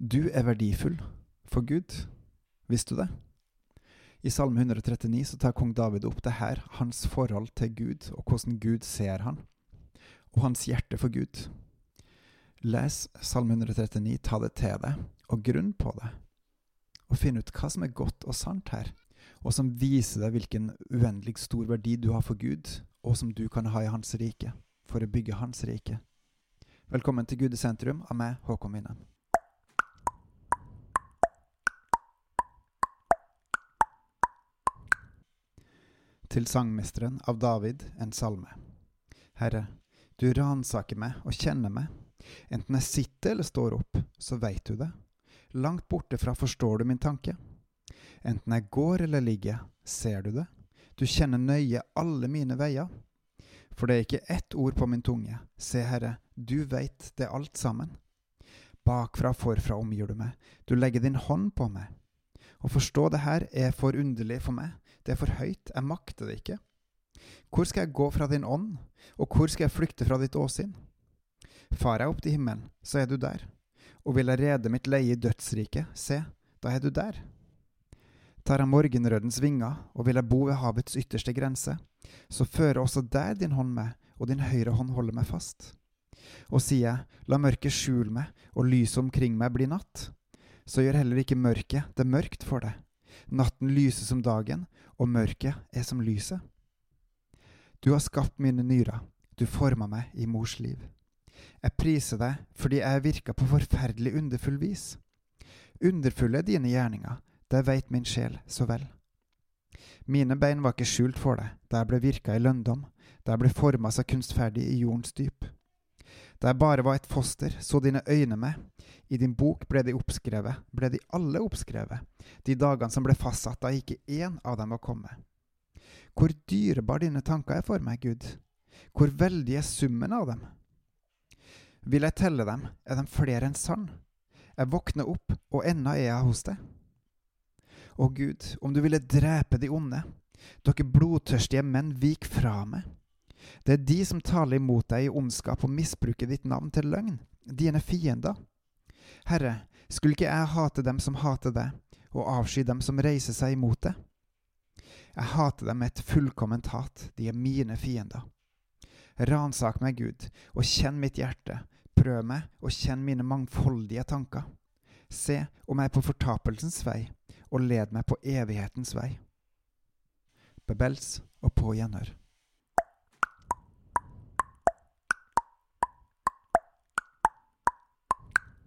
Du er verdifull for Gud. Visste du det? I Salme 139 så tar kong David opp det her, hans forhold til Gud, og hvordan Gud ser han, og hans hjerte for Gud. Les Salme 139, ta det til deg, og grunn på det, og finn ut hva som er godt og sant her, og som viser deg hvilken uendelig stor verdi du har for Gud, og som du kan ha i Hans rike, for å bygge Hans rike. Velkommen til Gud i sentrum av meg, Håkon Winnem. Til sangmesteren av David en salme. Herre, du ransaker meg og kjenner meg. Enten jeg sitter eller står opp, så veit du det. Langt borte fra forstår du min tanke. Enten jeg går eller ligger, ser du det. Du kjenner nøye alle mine veier. For det er ikke ett ord på min tunge. Se, Herre, du veit det alt sammen. Bakfra og forfra omgir du meg. Du legger din hånd på meg. Å forstå det her er for underlig for meg. Det er for høyt. Jeg makter det ikke. Hvor skal jeg gå fra din ånd, og hvor skal jeg flykte fra ditt åsyn? Far jeg opp til himmelen, så er du der. Og vil jeg rede mitt leie i dødsriket, se, da er du der. Tar jeg morgenrødens vinger, og vil jeg bo ved havets ytterste grense, så fører også der din hånd meg, og din høyre hånd holder meg fast. Og sier jeg, la mørket skjule meg, og lyset omkring meg bli natt, så gjør heller ikke mørket det mørkt for deg. Natten lyser som dagen, og mørket er som lyset. Du har skapt mine nyrer, du forma meg i mors liv. Jeg priser deg fordi jeg virka på forferdelig underfull vis. Underfulle er dine gjerninger, det veit min sjel så vel. Mine bein var ikke skjult for deg da jeg ble virka i lønndom, da jeg ble forma så kunstferdig i jordens dyp. Da jeg bare var et foster, så dine øyne meg. I din bok ble de oppskrevet, ble de alle oppskrevet, de dagene som ble fastsatt da ikke én av dem var kommet. Hvor dyrebar dine tanker er for meg, Gud. Hvor veldig er summen av dem. Vil jeg telle dem, er de flere enn sand. Jeg våkner opp, og ennå er jeg hos deg. Å Gud, om du ville drepe de onde, dere blodtørstige menn, vik fra meg. Det er de som taler imot deg i ondskap og misbruker ditt navn til løgn, dine fiender. Herre, skulle ikke jeg hate dem som hater deg, og avsky dem som reiser seg imot deg? Jeg hater dem med et fullkomment hat, de er mine fiender. Ransak meg, Gud, og kjenn mitt hjerte, prøv meg og kjenn mine mangfoldige tanker. Se om jeg er på fortapelsens vei, og led meg på evighetens vei. Bebels og på gjenhør.